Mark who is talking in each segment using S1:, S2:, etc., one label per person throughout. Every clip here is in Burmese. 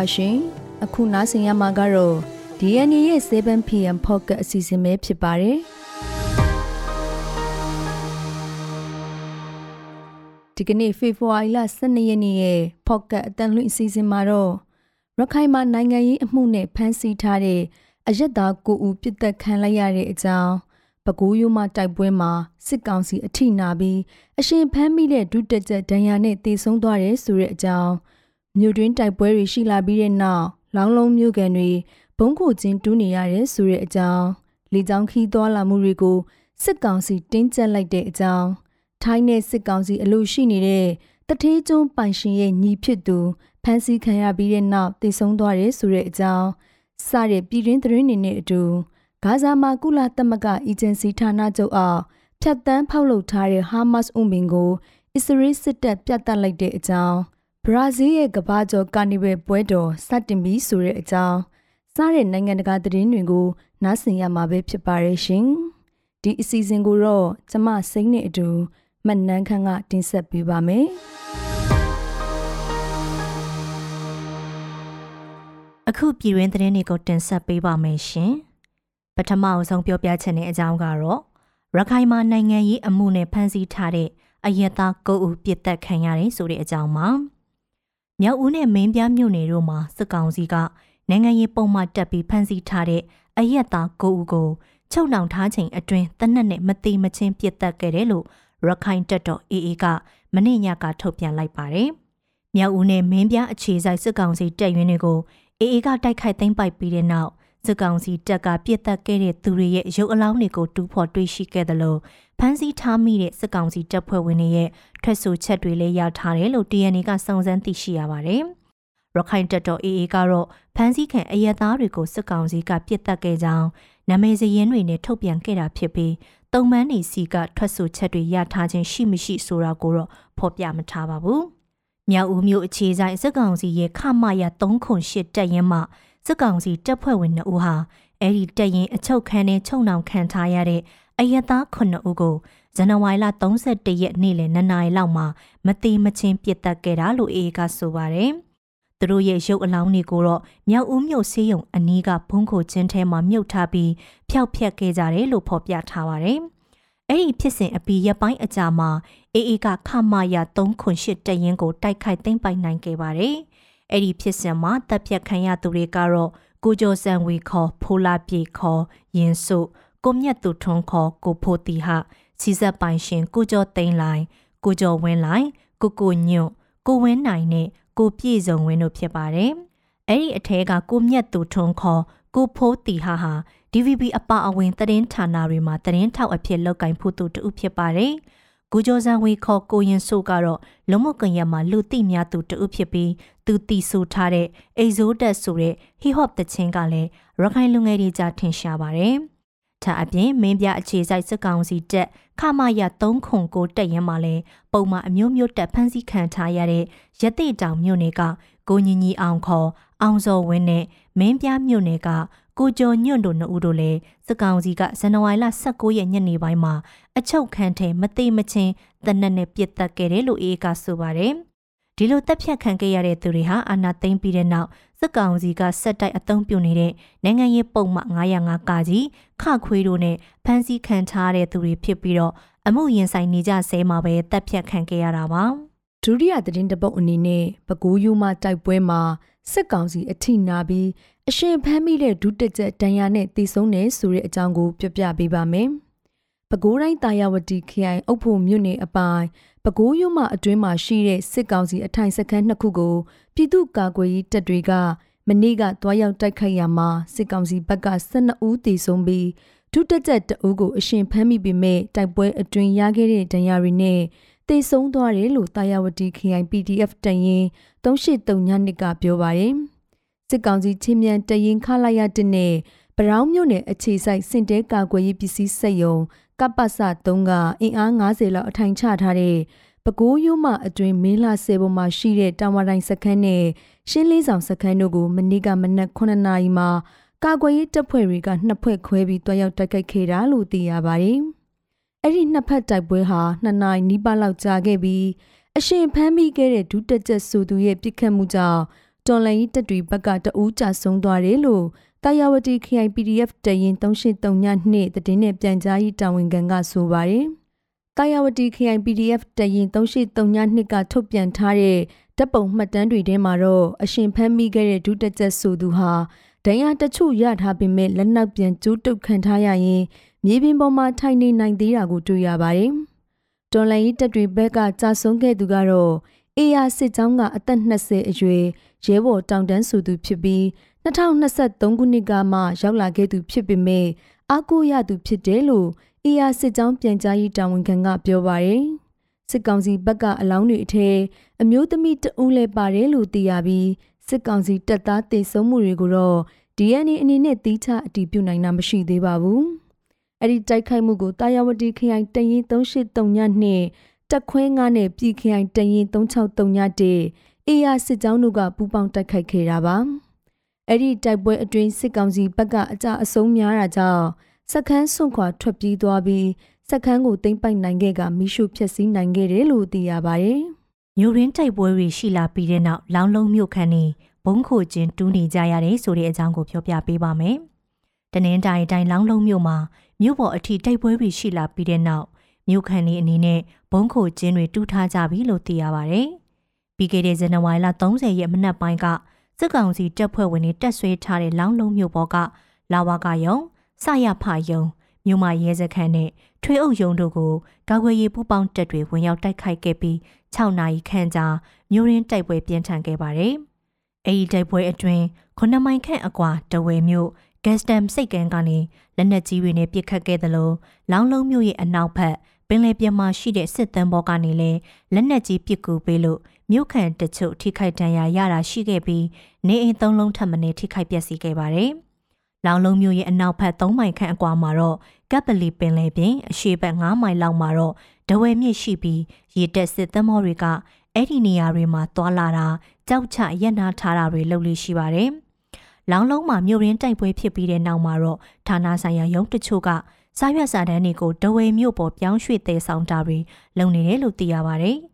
S1: ပါရှင်အခုနားဆင်ရမှာကတော့ DNA ရဲ့ 7pm pocket အစီအစဉ်ပဲဖြစ်ပါတယ်ဒီကနေ့ဖေဖော်ဝါရီလ12ရက်နေ့ရဲ့ pocket အတန်လွင့်အစီအစဉ်မှာတော့ရခိုင်မှာနိုင်ငံရေးအမှုနဲ့ဖမ်းဆီးထားတဲ့အရက်သားကိုဦးပြစ်တက်ခံလိုက်ရတဲ့အကြောင်းပကူးယူမတိုက်ပွဲမှာစစ်ကောင်စီအထိနာပြီးအရှင်ဖမ်းမိတဲ့ဒုတက်ကြဒဏ်ရာနဲ့တေဆုံးသွားတယ်ဆိုတဲ့အကြောင်း မြို့တွင်းတိုက်ပွဲတွေရှိလာပြီးတဲ့နောက်လောင်းလုံးမြို့ကန်တွေဘုံခိုချင်းတူးနေရတယ်ဆိုတဲ့အကြောင်းလေကြောင်းခီးသွားလာမှုတွေကိုစစ်ကောင်စီတင်းကျပ်လိုက်တဲ့အကြောင်းထိုင်းနဲ့စစ်ကောင်စီအလို့ရှိနေတဲ့တထေးကျွန်းပိုင်ရှင်ရဲ့ညီဖြစ်သူဖမ်းဆီးခံရပြီးတဲ့နောက်တေဆုံးသွားတယ်ဆိုတဲ့အကြောင်းစတဲ့ပြည်တွင်းသတင်းတွေနဲ့အတူဂါဇာမှာကုလသမဂ္ဂအေဂျင်စီဌာနချုပ်အောက်ဖြတ်တန်းဖောက်လုပ်ထားတဲ့ဟာမတ်စ်အုံမင်ကိုအစ္စရေးစစ်တပ်ပြတ်တက်လိုက်တဲ့အကြောင်း ဘရာဇီးရဲ့ကမ္ဘာကျော်ကာနီဗယ်ပွဲတော်စတင်ပြီးဆိုတဲ့အကြောင်းစားတဲ့နိုင်ငံတကာသတင်းတွေကိုနားဆင်ရမှာပဲဖြစ်ပါရဲ့ရှင်။ဒီအစီအစဉ်ကိုတော့ကျမစိမ့်နဲ့အတူမတ်နန်းခန့်ကတင်ဆက်ပေးပါမယ်။
S2: အခုပြည်တွင်းသတင်းတွေကိုတင်ဆက်ပေးပါမယ်ရှင်။ပထမအဆုံးပြောပြချင်တဲ့အကြောင်းကတော့ရခိုင်မှာနိုင်ငံရေးအမှုနဲ့ဖမ်းဆီးထားတဲ့အယက်သား၉ဦးပြစ်တက်ခံရတယ်ဆိုတဲ့အကြောင်းပါ။ မြောက်ဦးနဲ့မင်းပြားမြို့နယ်တို့မှာစစ်ကောင်စီကနိုင်ငံရေးပုံမှန်တက်ပြီးဖမ်းဆီးထားတဲ့အယက်သား၉ဦးကိုချုပ်နှောင်ထားချိန်အတွင်းတနက်နဲ့မတိမချင်းပြစ်တက်ခဲ့တယ်လို့ရခိုင်တပ်တော် AA ကမနေ့ညကထုတ်ပြန်လိုက်ပါတယ်။မြောက်ဦးနဲ့မင်းပြားအခြေဆိုင်စစ်ကောင်စီတပ်ရင်းတွေကို AA ကတိုက်ခိုက်သိမ်းပိုက်ပြီးတဲ့နောက် စစ်ကောင်စီတပ်ကပြစ်တက်ခဲ့တဲ့သူတွေရဲ့ရုပ်အလောင်းတွေကိုတူးဖော်တွေ့ရှိခဲ့တယ်လို့ဖမ်းဆီးထားမိတဲ့စစ်ကောင်စီတပ်ဖွဲ့ဝင်တွေရဲ့ထွက်ဆိုချက်တွေလည်းရထားတယ်လို့ DNA ကစုံစမ်းသိရှိရပါတယ်။ရခိုင်တပ်တော် AA ကတော့ဖမ်းဆီးခံအရက်သားတွေကိုစစ်ကောင်စီကပြစ်တက်ခဲ့ကြောင်းနာမည်စရင်တွေနဲ့ထုတ်ပြန်ခဲ့တာဖြစ်ပြီးတုံမန်းနေစီကထွက်ဆိုချက်တွေရထားခြင်းရှိမရှိဆိုတာကိုတော့ဖော်ပြမထားပါဘူး။မြောက်ဦးမြို့အခြေဆိုင်စစ်ကောင်စီရဲ့ခမရ308တပ်ရင်းမှ စစ်ကောင်စီတပ်ဖွဲ့ဝင်2ဦးဟာအဲ့ဒီတပ်ရင်အချုပ်ခန်းနဲ့ချုံနှောင်ခံထားရတဲ့အယက်သား9ဦးကိုဇန်နဝါရီလ31ရက်နေ့လယ်2နာရီလောက်မှာမတိမချင်းပြစ်တက်ခဲ့တာလို့အေးကဆိုပါတယ်။သူတို့ရဲ့ရုပ်အလောင်းတွေကိုတော့မြောက်ဦးမြို့ဆေးရုံအနီးကဘုံခိုချင်းထဲမှာမြုပ်ထားပြီးဖျောက်ဖျက်ခဲ့ကြတယ်လို့ဖော်ပြထားပါတယ်။အဲ့ဒီဖြစ်စဉ်အပြီးရပိုင်းအကြာမှာအေးအေးကခမရ308တရင်ကိုတိုက်ခိုက်သိမ်းပိုက်နိုင်ခဲ့ပါတယ်။ အဲ့ဒီဖြစ်စဉ်မှာတပ်ဖြတ်ခံရသူတွေကတော့ကိုကျော်စံဝေခေါ်ဖိုးလာပြေခေါ်ရင်စုကိုမြတ်သူထွန်းခေါ်ကိုဖိုတီဟစီဆက်ပိုင်ရှင်ကိုကျော်သိန်းလိုင်ကိုကျော်ဝင်းလိုင်ကိုကိုညွန့်ကိုဝင်းနိုင်နဲ့ကိုပြည့်စုံဝင်းတို့ဖြစ်ပါတယ်။အဲ့ဒီအထဲကကိုမြတ်သူထွန်းခေါ်ကိုဖိုးတီဟာဟာ DVB အပအဝင်သတင်းဌာနတွေမှာသတင်းထောက်အဖြစ်လုပ်ကင်ဖို့သူတူဖြစ်ပါတယ်။ ကိုကျော်စံဝေခေါ်ကိုရင်ဆိုကတော့လုံမကွန်ရက်မှာလူသိများသူတဦးဖြစ်ပြီးသူတီဆိုထားတဲ့အိဇိုးတက်ဆိုတဲ့ hip hop တခြင်းကလည်းရခိုင်လူငယ်တွေကြားထင်ရှားပါတယ်။ဒါအပြင်မင်းပြအခြေစိုက်စစ်ကောင်စီတက်ခမရ3ခုကိုတက်ရင်မှလည်းပုံမှန်အမျိုးမျိုးတက်ဖမ်းဆီးခံထားရတဲ့ရတိတောင်မြို့နယ်ကကိုညီညီအောင်ခေါ်အောင်စောဝင်းနဲ့မင်းပြမြို့နယ်ကကိုကျော်ညွန့်တို့နှစ်ဦးတို့လည်းစကောင်စီကဇန်နဝါရီလ19ရက်ညနေပိုင်းမှာအချုပ်ခန်းထဲမသိမချင်းတနက်နဲ့ပြစ်တက်ခဲ့တယ်လို့အေးကဆိုပါတယ်။ဒီလိုတက်ဖြတ်ခံခဲ့ရတဲ့သူတွေဟာအာဏာသိမ်းပြီးတဲ့နောက်စက်ကောင်စီကစက်တိုက်အုံပြုနေတဲ့နိုင်ငံရေးပုံမှန်905ကကြီးခခွေးတို့နဲ့ဖမ်းဆီးခံထားတဲ့သူတွေဖြစ်ပြီးတော့အမှုရင်ဆိုင်နေကြဆဲမှာပဲတက်ဖြတ်ခံခဲ့ရတာပါ
S1: ဒုတိယသတင်းတပုတ်အနေနဲ့ပကူးယူမတိုက်ပွဲမှာစစ်ကောင်စီအထိနာပြီး အရှင်ဖမ်းမိတဲ့ဒုတက်ချက်တန်ရာနဲ့တည်ဆုံးတယ်ဆိုတဲ့အကြောင်းကိုပြပြပေးပါမယ်။ပဲခူးတိုင်းတာယာဝတီခရိုင်အုပ်ဖို့မြို့နယ်အပိုင်းပဲခူးရုံမှအတွင်းမှာရှိတဲ့စစ်ကောင်စီအထိုင်စခန်းနှစ်ခုကိုပြည်သူ့ကာကွယ်ရေးတပ်တွေကမနေ့ကတွားရောက်တိုက်ခိုက်ရမှာစစ်ကောင်စီဘက်က12ဦးတည်ဆုံးပြီးဒုတက်ချက်တအုပ်ကိုအရှင်ဖမ်းမိပေမဲ့တိုက်ပွဲအတွင်းရခဲ့တဲ့ဒဏ်ရာတွေနဲ့တည်ဆုံးသွားတယ်လို့တာယာဝတီခရိုင် PDF တရင်383ညနှစ်ကပြောပါတယ်။ စစ်ကောင်စီချင်းမြန်တရင်ခလာရတဲ့နဲ့ပရောင်းမြို့နယ်အခြေဆိုင်စင်တဲကာကွယ်ရေးပစ္စည်းစက်ယုံကပ္ပစ3ကအင်အား90လောက်အထိုင်ချထားတဲ့ပကိုးရိုးမှအတွင်မင်းလာစေပေါ်မှာရှိတဲ့တာဝါတိုင်းစခန်းနဲ့ရှင်းလေးဆောင်စခန်းတို့ကိုမနေ့ကမနက်9နာရီမှာကာကွယ်ရေးတပ်ဖွဲ့တွေကနှစ်ဖွဲ့ခွဲပြီးတွားရောက်တိုက်ခိုက်ခဲ့တာလို့သိရပါတယ်။အဲ့ဒီနှစ်ဖက်တိုက်ပွဲဟာနှစ်နာရီနီးပါးလောက်ကြာခဲ့ပြီးအရှင်ဖမ်းမိခဲ့တဲ့ဒုတက်ချက်ဆိုသူရဲ့ပြစ်ခတ်မှုကြောင့် တော်လိုင်းတပ်တွေဘက်ကတအူးကြဆုံးသွားတယ်လို့တာယာဝတီ KIPDF တရင်383ညနှစ်တည်င်းနဲ့ပြန်ကြားရေးတာဝန်ခံကဆိုပါတယ်။တာယာဝတီ KIPDF တရင်383ညနှစ်ကထုတ်ပြန်ထားတဲ့တပ်ပုံမှတ်တမ်းတွေထဲမှာတော့အရှင်ဖမ်းမိခဲ့တဲ့ဒုတက်ချက်ဆိုသူဟာဒဏ်ရာတချို့ရထားပေမဲ့လက်နောက်ပြန်ကျိုးတုတ်ခံထားရရင်မြေပြင်ပေါ်မှာထိုင်နေနိုင်သေးတာကိုတွေ့ရပါတယ်။တော်လန်ရေးတပ်တွေဘက်ကကြာဆုံးခဲ့သူကတော့အေယာစစ်ကြောင်းကအသက်20အရွယ် ရဲဘော်တောင်တန်းဆိုသူဖြစ်ပြီး2023ခုနှစ်ကမှရောက်လာခဲ့သူဖြစ်ပေမဲ့အားကိုးရသူဖြစ်တယ်လို့အေယာစစ်ကြောင်းပြန်ကြားရေးတာဝန်ခံကပြောပါတယ်။စစ်ကောင်စီဘက်ကအလောင်းတွေအထက်အမျိုးသမီးတဦးလည်းပါတယ်လို့သိရပြီးစစ်ကောင်စီတပ်သားတေဆုံးမှုတွေကိုတော့ DNA အနေနဲ့တီးခြားအတည်ပြုနိုင်တာမရှိသေးပါဘူး။အဲ့ဒီတိုက်ခိုက်မှုကိုတာယာဝတီခရိုင်တရင်383ညနှစ်တက်ခွဲငါနဲ့ပြည်ခရိုင်တရင်363ညတဲ့ အေယာစစ်ကြောင်းတို့ကပူးပေါင်းတိုက်ခိုက်ခဲ့တာပါ။အဲ့ဒီတိုက်ပွဲအတွင်းစစ်ကောင်စီဘက်ကအကြအဆုံးများတာကြောင့်စခန်းဆွန့်ခွာထွက်ပြေးသွားပြီးစခန်းကိုသိမ်းပိုက်နိုင်ခဲ့ကမိရှုဖျက်ဆီးနိုင်ခဲ့တယ်လို့သိရပါတယ်။
S2: မြို့ရင်းတိုက်ပွဲတွေရှိလာပြီးတဲ့နောက်လောင်းလုံးမြို့ခန်းနေဘုံခိုကျင်းတူးနေကြရတယ်ဆိုတဲ့အကြောင်းကိုပြောပြပေးပါမယ်။တနင်္သာရီတိုင်းလောင်းလုံးမြို့မှာမြို့ပေါ်အထိတိုက်ပွဲတွေရှိလာပြီးတဲ့နောက်မြို့ခန်းနေအနေနဲ့ဘုံခိုကျင်းတွေတူးထားကြပြီလို့သိရပါဗျ။ ပြီးခဲ့တဲ့ဇန်နဝါရီလ30ရက်မနက်ပိုင်းကစစ်ကောင်စီတပ်ဖွဲ့ဝင်တွေတက်ဆွဲထားတဲ့လောင်းလုံးမြို့ပေါ်ကလာဝကယုံစရဖယုံမြို့မရဲစခန်းနဲ့ထွေအုပ်ယုံတို့ကိုကာကွယ်ရေးပူးပေါင်းတပ်တွေဝင်ရောက်တိုက်ခိုက်ခဲ့ပြီး6နာရီခန့်ကြာမြို့ရင်းတိုက်ပွဲပြင်းထန်ခဲ့ပါတယ်။အဲဒီတိုက်ပွဲအတွင်းခုနှစ်မိုင်ခန့်အကွာတဝဲမြို့ဂက်စတမ်စိတ်ကန်းကနေလက်နက်ကြီးတွေနဲ့ပစ်ခတ်ခဲ့သလိုလောင်းလုံးမြို့ရဲ့အနောက်ဘက်ပင်လယ်ပြင်မှာရှိတဲ့စစ်တမ်းဘောကနေလည်းလက်နက်ကြီးပစ်ကူပေးလို့ မြို့ခံတချို့ထိခိုက်ဒဏ်ရာရတာရှိခဲ့ပြီးနေအိမ်သုံးလုံးထပ်မံထိခိုက်ပျက်စီးခဲ့ပါတယ်။လောင်လုံးမြို့ရဲ့အနောက်ဘက်3မိုင်ခန့်အကွာမှာတော့ကပ်ပလီပင်လယ်ပြင်အရှေ့ဘက်9မိုင်လောက်မှာတော့ဒဝဲမြစ်ရှိပြီးရေတက်စစ်သမောတွေကအဲ့ဒီနေရာတွေမှာသွာလာတာကြောက်ချရက်နာထားတာတွေလုပ်လို့ရှိပါတယ်။လောင်လုံးမှာမြို့ရင်းတိုက်ပွဲဖြစ်ပြီးတဲ့နောက်မှာတော့ဌာနဆိုင်ရာရုံးတချို့ကစားရွက်စာတန်းတွေကိုဒဝဲမြို့ပေါ်ပြောင်းရွှေ့သေးဆောင်တာတွေလုပ်နေတယ်လို့သိရပါတယ်။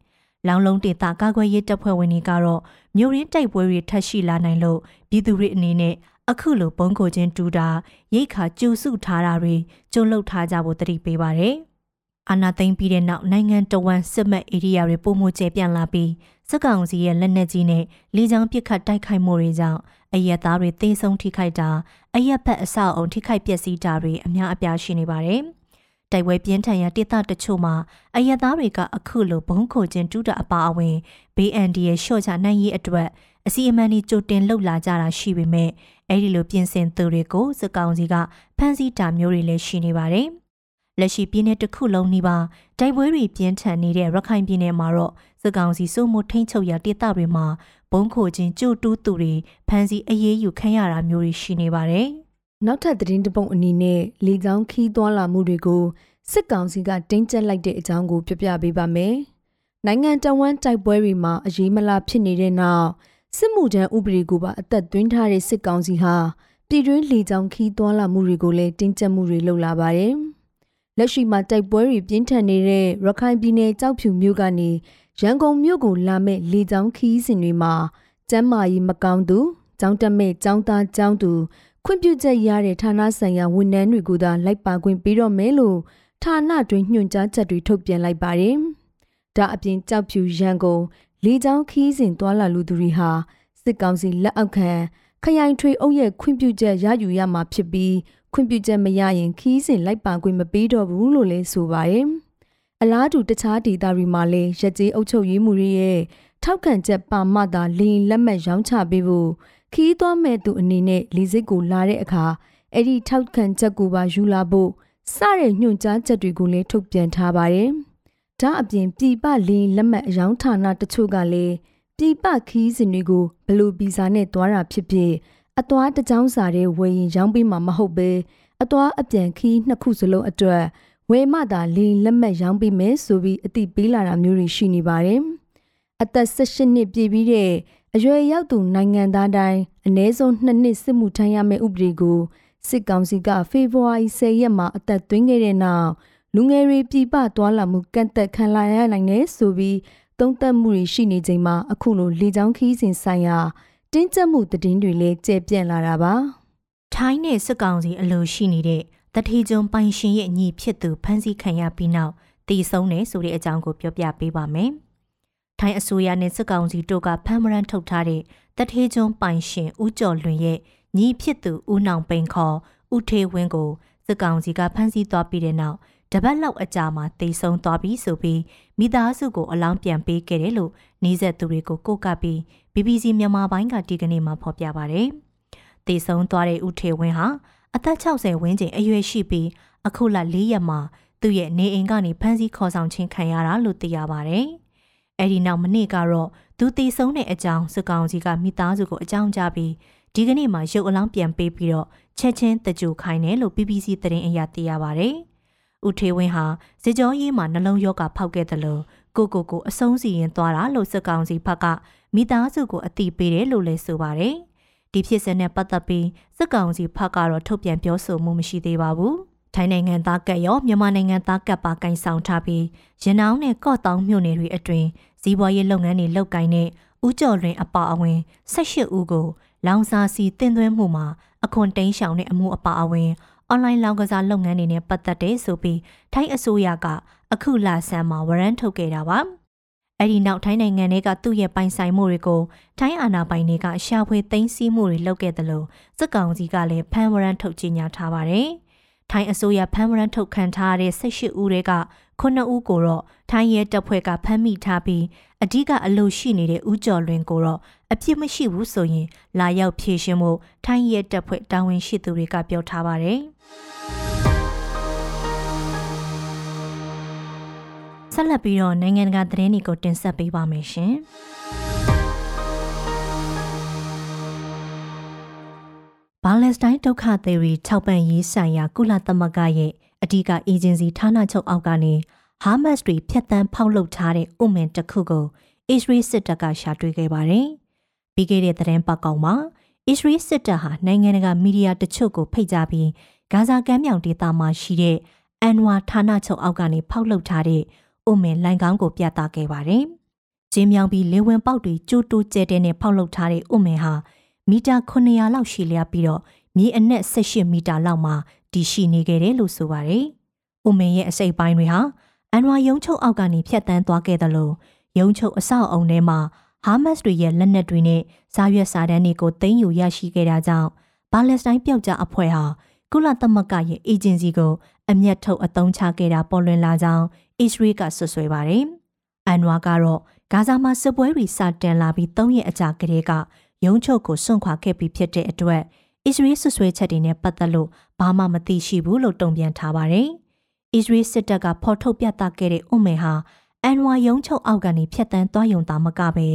S2: လောင်လုံးဒေသကာကွယ်ရေးတပ်ဖွဲ့ဝင်တွေကတော့မြို့ရင်းတိုက်ပွဲတွေထပ်ရှိလာနိုင်လို့ပြည်သူတွေအနေနဲ့အခုလိုဘုံကိုချင်းတူတာရိတ်ခါကျူစုထားတာတွေကျုံလုတ်ထားကြဖို့တတိပေးပါတယ်။အာနာသိမ့်ပြီးတဲ့နောက်နိုင်ငံတော်ဝန်စစ်မှတ်ဧရိယာတွေပုံမကျပြန့်လာပြီးစစ်ကောင်စီရဲ့လက်နက်ကြီးနဲ့လေကြောင်းပစ်ခတ်တိုက်ခိုက်မှုတွေကြောင့်အရက်သားတွေသေဆုံးထိခိုက်တာအရက်ဖက်အဆောက်အုံထိခိုက်ပျက်စီးတာတွေအများအပြားရှိနေပါတယ်။ တိုက်ပွဲပြင်းထန်ရာဒေသတချို့မှာအရက်သားတွေကအခုလိုဘုံခိုခြင်းတူးတာအပါအဝင် BND ရဲ့ရှော့ချနိုင်ရေးအတွက်အစီအမံဒီကြိုတင်လှုပ်လာကြတာရှိပေမဲ့အဲ့ဒီလိုပြင်ဆင်သူတွေကိုစစ်ကောင်စီကဖမ်းဆီးတာမျိုးတွေလည်းရှိနေပါတယ်။လက်ရှိပြည်နယ်တစ်ခုလုံးနှိပါတိုက်ပွဲတွေပြင်းထန်နေတဲ့ရခိုင်ပြည်နယ်မှာတော့စစ်ကောင်စီစိုးမိုးထိန်းချုပ်ရာဒေသတွေမှာဘုံခိုခြင်းကြိုတူးသူတွေဖမ်းဆီးအရေးယူခံရတာမျိုးတွေရှိနေပါတယ်။
S1: နောက်ထပ်သတင်းတပုတ်အနေနဲ့လေကြောင်းခီးသွွာလာမှုတွေကိုစစ်ကောင်စီကတင်းကျပ်လိုက်တဲ့အကြောင်းကို ပြပြပေးပါမယ်။နိုင်ငံတော်ဝန်တိုက်ပွဲတွေမှာအရေးမလားဖြစ်နေတဲ့နောက်စစ်မှုထမ်းဥပဒေကိုပါအသက်သွင်းထားတဲ့စစ်ကောင်စီဟာပြည်တွင်းလေကြောင်းခီးသွွာလာမှုတွေကိုလည်းတင်းကျပ်မှုတွေလုပ်လာပါတယ်။လက်ရှိမှာတိုက်ပွဲတွေပြင်းထန်နေတဲ့ရခိုင်ပြည်နယ်ကြောက်ဖြူမြို့ကနေရန်ကုန်မြို့ကိုလာမဲ့လေကြောင်းခီးစဉ်တွေမှာကျမ်းမာရေးမကောင်းသူကျောင်းတက်မဲ့ကျောင်းသားကျောင်းသူ ခွင့်ပြုချက်ရတဲ့ဌာနဆိုင်ရာဝန်ထမ်းတွေကိုသာလိုက်ပါခွင့်ပေးတော့မယ်လို့ဌာနတွင်ညွှန်ကြားချက်တွေထုတ်ပြန်လိုက်ပါတယ်။ဒါအပြင်ကြောက်ဖြူရန်ကုန်လေကြောင်းခီးစဉ်တွာလာလူသူတွေဟာစစ်ကောင်စီလက်အောက်ခံခရိုင်ထွေအုပ်ရဲ့ခွင့်ပြုချက်ရယူရမှာဖြစ်ပြီးခွင့်ပြုချက်မရရင်ခီးစဉ်လိုက်ပါခွင့်မပေးတော့ဘူးလို့လည်းဆိုပါတယ်။အလားတူတခြားဒေသတွေမှာလည်းရက်ကျေးအုပ်ချုပ်ရေးမှုတွေရဲ့ ထောက်ခံချက်ပါမှသာလင်းလက်မှတ်ရောင်းချပေးဖို့ခီးသွားမဲ့သူအနေနဲ့လီစိတ်ကိုလာတဲ့အခါအဲ့ဒီထောက်ခံချက်ကိုပါယူလာဖို့စတဲ့ညွှန်ကြားချက်တွေကိုလည်းထုတ်ပြန်ထားပါတယ်။ဒါအပြင်ပြည်ပလင်းလက်မှတ်အယောင်းဌာနတချို့ကလည်းပြည်ပခီးစဉ်တွေကိုဘလို့ဗီဇာနဲ့တွားတာဖြစ်ဖြစ်အသွားတကြောင်းစာတဲ့ဝယ်ရင်ရောင်းပေးမှာမဟုတ်ပဲအသွားအပြန်ခီးနှစ်ခုစလုံးအတွက်ဝယ်မှသာလင်းလက်မှတ်ရောင်းပေးမယ်ဆိုပြီးအတိပေးလာတာမျိုးတွေရှိနေပါတယ်။ အသက်18နှစ်ပြည့်ပြီးတဲ့အရွယ်ရောက်သူနိုင်ငံသားတိုင်းအ ਨੇ ဆုံး2နှစ်စစ်မှုထမ်းရမယ့်ဥပဒေကိုစစ်ကောင်စီကဖေဖော်ဝါရီ10ရက်မှာအသက်သွင်းခဲ့တဲ့နောက်လူငယ်တွေပြည်ပသွားလာမှုကန့်သက်ခံလာရနိုင်တယ်ဆိုပြီးသုံးသပ်မှုတွေရှိနေချိန်မှာအခုလိုလေကြောင်းခီးစဉ်ဆိုင်ရာတတင်းကျပ်မှုသတင်းတွေလည်းကျယ်ပြန့်လာတာပါ
S2: ထိုင်းနဲ့စစ်ကောင်စီအလိုရှိနေတဲ့တထေကျွန်းပိုင်ရှင်ရဲ့ညီဖြစ်သူဖမ်းဆီးခံရပြီးနောက်တည်ဆုံးတယ်ဆိုတဲ့အကြောင်းကိုပြောပြပေးပါမယ်။ ထိုင်းအစိုးရနဲ့စစ်ကောင်စီတို့ကဖမ်းမရန်ထုတ်ထားတဲ့တထေကျွန်းပိုင်ရှင်ဦးကျော်လွင်ရဲ့ညီဖြစ်သူဦးနောင်ပိန်ခေါ်ဦးထေဝင်းကိုစစ်ကောင်စီကဖမ်းဆီးသွားပြီးတဲ့နောက်တပတ်လောက်အကြာမှာတိတ်ဆုံးသွားပြီးဆိုပြီးမိသားစုကိုအလောင်းပြန်ပေးခဲ့တယ်လို့နှီးဆက်သူတွေကိုကိုကပ်ပြီး BBC မြန်မာပိုင်းကဒီကနေ့မှဖော်ပြပါဗျ။တိတ်ဆုံးသွားတဲ့ဦးထေဝင်းဟာအသက်60ဝန်းကျင်အရွယ်ရှိပြီးအခုလ၄ရက်မှာသူ့ရဲ့နေအိမ်ကနေဖမ်းဆီးခေါ်ဆောင်ခြင်းခံရတာလို့သိရပါတယ်။ အဲဒီနောက်မနေ့ကတော့သူတည်ဆုံးတဲ့အကြောင်းစစ်ကောင်စီကမိသားစုကိုအကြောင်းကြားပြီးဒီကနေ့မှရုပ်အလောင်းပြန်ပေးပြီးတော့ချက်ချင်းတကြိုခိုင်းတယ်လို့ BBC သတင်းအရသိရပါတယ်။ဦးထေဝင်းဟာစစ်ကြောရေးမှာနှလုံးရောဂါဖောက်ခဲ့တယ်လို့ကိုကိုကိုအဆုံးစီရင်သွားတာလို့စစ်ကောင်စီဘက်ကမိသားစုကိုအတိပေးတယ်လို့လည်းဆိုပါတယ်။ဒီဖြစ်စဉ်နဲ့ပတ်သက်ပြီးစစ်ကောင်စီဘက်ကတော့ထုတ်ပြန်ပြောဆိုမှုမရှိသေးပါဘူး။ ထိုင်းနိုင်ငံသားကပ်ရောမြန်မာနိုင်ငံသားကပ်ပါကင်ဆောင်ထားပြီးရနောင်းနဲ့ကော့တောင်မြို့နယ်တွေအတွင်းဇီးပွားရေးလုပ်ငန်းတွေလုပ်ကိုင်တဲ့ဦးကျော်လွင်အပါအဝင်18ဦးကိုလောင်စာစီတင်သွင်းမှုမှာအခွန်တိန်းရှောင်တဲ့အမှုအပါအဝင်အွန်လိုင်းလောင်ကစားလုပ်ငန်းတွေနဲ့ပတ်သက်တဲ့ဆိုပြီးထိုင်းအစိုးရကအခုလဆန်းမှာဝရမ်းထုတ်ခဲ့တာပါအဲ့ဒီနောက်ထိုင်းနိုင်ငံတွေကသူ့ရဲ့ပိုင်ဆိုင်မှုတွေကိုထိုင်းအာဏာပိုင်တွေကရှာဖွေသိမ်းဆည်းမှုတွေလုပ်ခဲ့တယ်လို့စစ်ကောင်စီကလည်းဖမ်းဝရမ်းထုတ်ကြေညာထားပါတယ်။ ထိုင်းအစိုးရဖမ်းမရန်ထုတ်ခံထားတဲ့18ဦးတွေက9ဦးကိုတော့ထိုင်းရဲတပ်ဖွဲ့ကဖမ်းမိထားပြီးအဓိကအလို့ရှိနေတဲ့ဦးကျော်လွင်ကိုတော့အပြစ်မရှိဘူးဆိုရင် လာရောက်ဖြေရှင်းဖို့ထိုင်းရဲတပ်ဖွဲ့တာဝန်ရှိသူတွေကပြောထားပါတယ်ဆက်လက်ပြီးတော့နိုင်ငံတကာသတင်းတွေကိုတင်ဆက်ပေးပါမယ်ရှင်။ လက်စတိုင်းဒုက္ခသည်တွေထောက်ပံ့ရေးဆိုင်ရာကုလသမဂ္ဂရဲ့အဓိကအေဂျင်စီဌာနချုပ်အောက်ကနေဟာမတ်စ်တွေဖျက်ဆီးဖောက်လုပ်ထားတဲ့ဥမင်တစ်ခုကိုအစ္စရေးစစ်တပ်ကရှာတွေ့ခဲ့ပါတယ်။ပြီးခဲ့တဲ့သတင်းပတ်ကောင်မှာအစ္စရေးစစ်တပ်ဟာနိုင်ငံတကာမီဒီယာတချို့ကိုဖိတ်ကြားပြီးဂါဇာကမ်းမြောင်ဒေသမှာရှိတဲ့အန်ဝါဌာနချုပ်အောက်ကနေဖောက်လုပ်ထားတဲ့ဥမင်လိုင်ကောင်းကိုပြသခဲ့ပါတယ်။ကျင်းမြောင်ပြီးလေဝင်ပေါက်တွေကျိုးတိုးကျဲတဲ့နဲ့ဖောက်လုပ်ထားတဲ့ဥမင်ဟာ မီတာ900လောက်ရှည်လျားပြီးတော့မြေအနက်18မီတာလောက်မှာတည်ရှိနေခဲ့တယ်လို့ဆိုပါတယ်။ဦးမင်းရဲ့အစိပ်ပိုင်းတွေဟာအန်ဝါယုံချုပ်အောက်ကနေဖြတ်တန်းသွားခဲ့တယ်လို့ယုံချုပ်အဆောက်အုံထဲမှာဟာမတ်စ်တွေရဲ့လက်နက်တွေနဲ့ဇာရွက်စာတမ်းတွေကိုသိမ်းယူရရှိခဲ့တာကြောင့်ဘာလက်စတိုင်းပျောက်ကြားအဖွဲ့ဟာကုလသမဂ္ဂရဲ့အေဂျင်စီကိုအမျက်ထုတ်အသုံးချခဲ့တာပေါ်လွင်လာကြောင်းအစ္စရေးကဆွဆွဲပါတယ်။အန်ဝါကတော့ဂါဇာမှာစစ်ပွဲတွေစတင်လာပြီး၃ရက်အကြာကတည်းက ရုံးချုပ်ကိုစွန့်ခွာခဲ့ပြီးဖြစ်တဲ့အတွက်အစ္စရေးဆွဆွဲချက်တွေနဲ့ပတ်သက်လို့ဘာမှမသိရှိဘူးလို့တုံ့ပြန်ထားပါတယ်။အစ္စရေးစစ်တပ်ကဖော်ထုတ်ပြသခဲ့တဲ့ဥမေဟာအန်ဝါရုံးချုပ်အောက်ကနေဖျက်ဆီးသွားယုံတာမကပဲ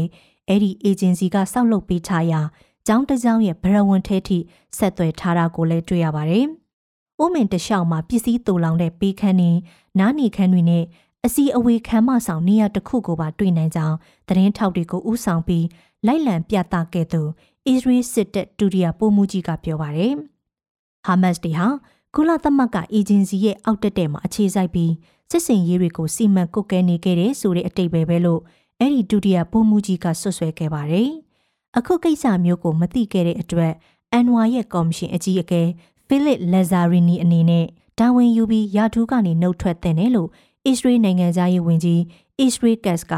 S2: အဲ့ဒီအေဂျင်စီကစောက်လုပ်ပေးထားရာကျောင်းတစ်ကျောင်းရဲ့ဗရဝန်ထဲထိဆက်သွယ်ထားတာကိုလည်းတွေ့ရပါတယ်။ဥမင်တလျှောက်မှာပစ္စည်းတူလောင်တဲ့ပေးခန်းနဲ့နားနေခန်းတွေနဲ့အစီအဝေးခန်းမဆောင်နေရာတစ်ခုကိုပါတွေ့နိုင်ကြောင်းသတင်းထောက်တွေကိုဥဆောင်ပြီး လိုက်လံပြသခဲ့သူအစ္စရေးစစ်တပ်ဒုတိယပိုမှုကြီးကပြောပါတယ်။ဟာမတ်စ်တွေဟာကုလသမဂ္ဂအေဂျင်စီရဲ့အောက်တက်တဲ့မှာအခြေစိုက်ပြီးစစ်စင်ရေးတွေကိုစီမံကုတ်ကဲနေခဲ့တဲ့ဆိုတဲ့အတိတ်ပဲပဲလို့အဲ့ဒီဒုတိယပိုမှုကြီးကဆွဆွဲခဲ့ပါတယ်။အခုကိစ္စမျိုးကိုမသိခဲ့တဲ့အတွက်အန်ဝါရဲ့ကော်မရှင်အကြီးအကဲဖိလစ်လက်ဇာရီနီအနေနဲ့တာဝန်ယူပြီးယာထူးကနေနှုတ်ထွက်တဲ့တယ်လို့အစ္စရေးနိုင်ငံသားရေးဝန်ကြီးအစ္စရေးကတ်က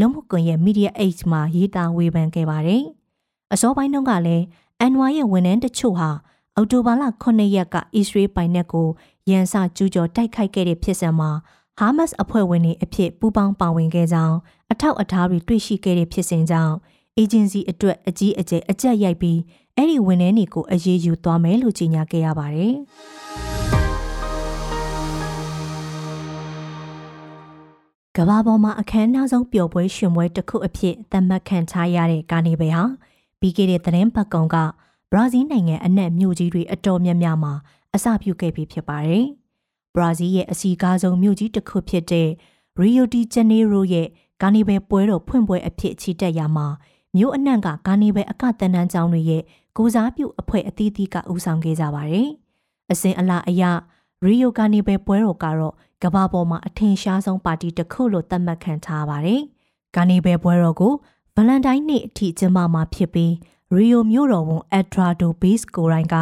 S2: လုံမှုကွန်ရဲ့ Media Age မှာရေးသားဝေဖန်ခဲ့ပါတယ်။အစောပိုင်းတုန်းကလည်းအန်ဝါရဲ့ဝန်ထမ်းတချို့ဟာအော်တိုဘာလ9ရက်ကအစ္စရေးပိုင်နက်ကိုရန်စကျူးကျော်တိုက်ခိုက်ခဲ့တဲ့ဖြစ်စဉ်မှာဟာမတ်စ်အဖွဲ့ဝင်တွေအဖြစ်ပူးပေါင်းပါဝင်ခဲ့ကြောင်းအထောက်အထားတွေတွေ့ရှိခဲ့တဲ့ဖြစ်စဉ်ကြောင့်အေဂျင်စီအတွက်အကြီးအကျယ်အကြက်ရိုက်ပြီးအဲ့ဒီဝန်ထမ်းတွေကိုအရေးယူသွားမယ်လို့ကြေညာခဲ့ရပါတယ်။ ကဘာပေါ်မှာအခမ်းအနားဆုံးပျော်ပွဲရှင်ပွဲတစ်ခုအဖြစ်သတ်မှတ်ခံထားရတဲ့ကာနီဘယ်ဟာပြီးခဲ့တဲ့သတင်းပတ်ကုံကဘရာဇီးနိုင်ငံအနှံ့မြို့ကြီးတွေအတော်များများမှာအစပြုခဲ့ပြီးဖြစ်ပါတယ်။ဘရာဇီးရဲ့အစီကားဆုံးမြို့ကြီးတစ်ခုဖြစ်တဲ့ Rio de Janeiro ရဲ့ကာနီဘယ်ပွဲတော်ဖွင့်ပွဲအဖြစ်ချီတက်ရမှာမြို့အနှံ့ကကာနီဘယ်အကတန်တန်းကျောင်းတွေရဲ့ကိုစားပြုအဖွဲ့အသီးသီးကဦးဆောင်ခဲ့ကြပါတယ်။အစဉ်အလာအရရီယိုကာနီဘယ်ပွဲတော်ကတော့ ကမ္ဘာပေါ်မှာအထင်ရှားဆုံးပါတီတစ်ခုလို့သတ်မှတ်ခံထားပါတယ်။ကာနီဘယ်ပွဲတော်ကိုဗလန်တိုင်းနေ့အထိကျင်းပမှာဖြစ်ပြီးရီယိုမြို့တော်ဝန်အက်ဒရာဒိုဘေးစ်ကိုရိုင်းက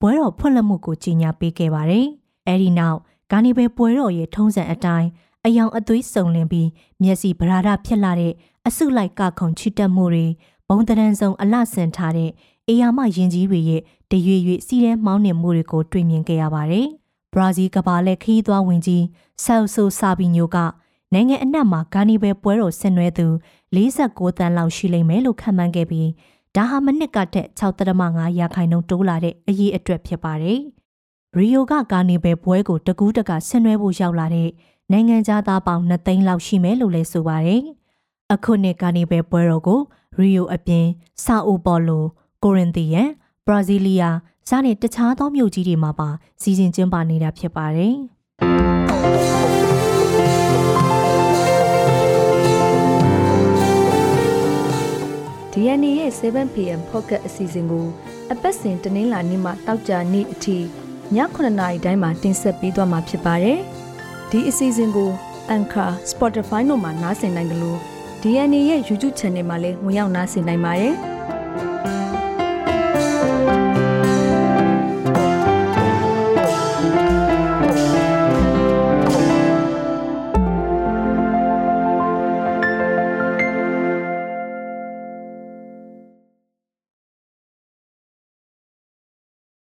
S2: ပွဲတော်ဖွင့်လှစ်မှုကိုကြီးညာပေးခဲ့ပါတယ်။အဲဒီနောက်ဂါနီဘယ်ပွဲတော်ရဲ့ထုံးစံအတိုင်းအယောင်အသွေးစုံလင်ပြီးမျက်စိဗရာဒဖြစ်လာတဲ့အစုလိုက်ကခုန်ချစ်တက်မှုတွေဘုံတရံစုံအလှဆင်ထားတဲ့အေယာမရင်ကြီးတွေရဲ့တရွေ့ရွေ့စီးရဲမောင်းနှင်မှုတွေကိုတွေ့မြင်ခဲ့ရပါတယ်။ ဘရာဇီးကဘာလက်ခီးသွားဝင်ကြီးဆယ်ဆိုဆာဘီညိုကနိုင်ငံအနှံ့မှာဂါနီဘယ်ပွဲတော်ဆင်နွှဲသူ49တန်းလောက်ရှိလိမ့်မယ်လို့ခန့်မှန်းခဲ့ပြီးဒါဟာမနစ်ကထက်6.5ရာခိုင်နှုန်းတိုးလာတဲ့အရေးအတွက်ဖြစ်ပါတယ်။ရီယိုကဂါနီဘယ်ပွဲကိုတကူးတကဆင်နွှဲဖို့ရောက်လာတဲ့နိုင်ငံသားပေါင်း2သိန်းလောက်ရှိမယ်လို့လည်းဆိုပါတယ်။အခုနှစ်ဂါနီဘယ်ပွဲတော်ကိုရီယိုအပြင်ဆာအိုပေါ်လိုကိုရင်သီယန်ဘရာဇီးလီးယား စတဲ့တခြားသောမြို့ကြီးတွေမှာပါစီစဉ်ကျင်းပနေတာဖြစ်ပါတယ်။
S1: DNA ရဲ့ 7pm pocket အစီအစဉ်ကိုအပတ်စဉ်တနင်္လာနေ့မှတောက်ကြနေ့အထိည9:00နာရီတိုင်းမှာတင်ဆက်ပေးသွားမှာဖြစ်ပါတယ်။ဒီအစီအစဉ်ကို Anchor, Spotify တို့မှာနားဆင်နိုင်တယ်လို့ DNA ရဲ့ YouTube Channel မှာလည်းဝင်ရောက်နားဆင်နိုင်ပါတယ်။